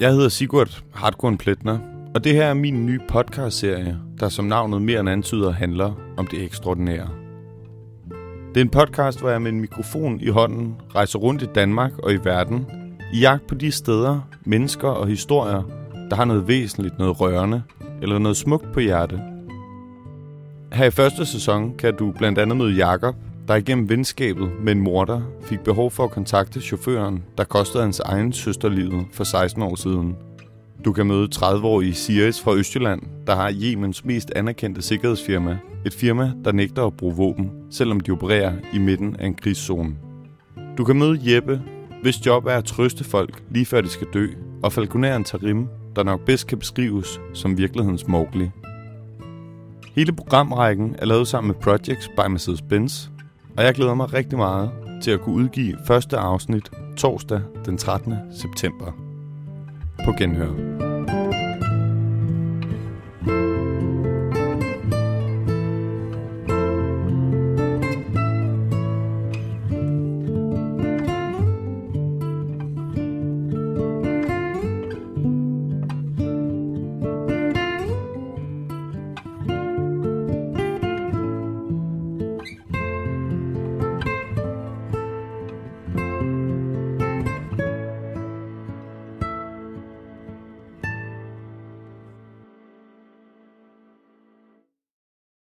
Jeg hedder Sigurd Hardcore Pletner, og det her er min nye podcastserie, der som navnet mere end antyder handler om det ekstraordinære. Det er en podcast, hvor jeg med en mikrofon i hånden rejser rundt i Danmark og i verden i jagt på de steder, mennesker og historier, der har noget væsentligt, noget rørende eller noget smukt på hjerte. Her i første sæson kan du blandt andet møde Jakob, der igennem venskabet med en morder fik behov for at kontakte chaufføren, der kostede hans egen søster livet for 16 år siden. Du kan møde 30-årige Sirius fra Østjylland, der har Jemens mest anerkendte sikkerhedsfirma. Et firma, der nægter at bruge våben, selvom de opererer i midten af en krigszone. Du kan møde Jeppe, hvis job er at trøste folk lige før de skal dø, og falconeren Tarim, der nok bedst kan beskrives som virkelighedens Mowgli. Hele programrækken er lavet sammen med Projects by Mercedes-Benz, og jeg glæder mig rigtig meget til at kunne udgive første afsnit torsdag den 13. september. På genhør.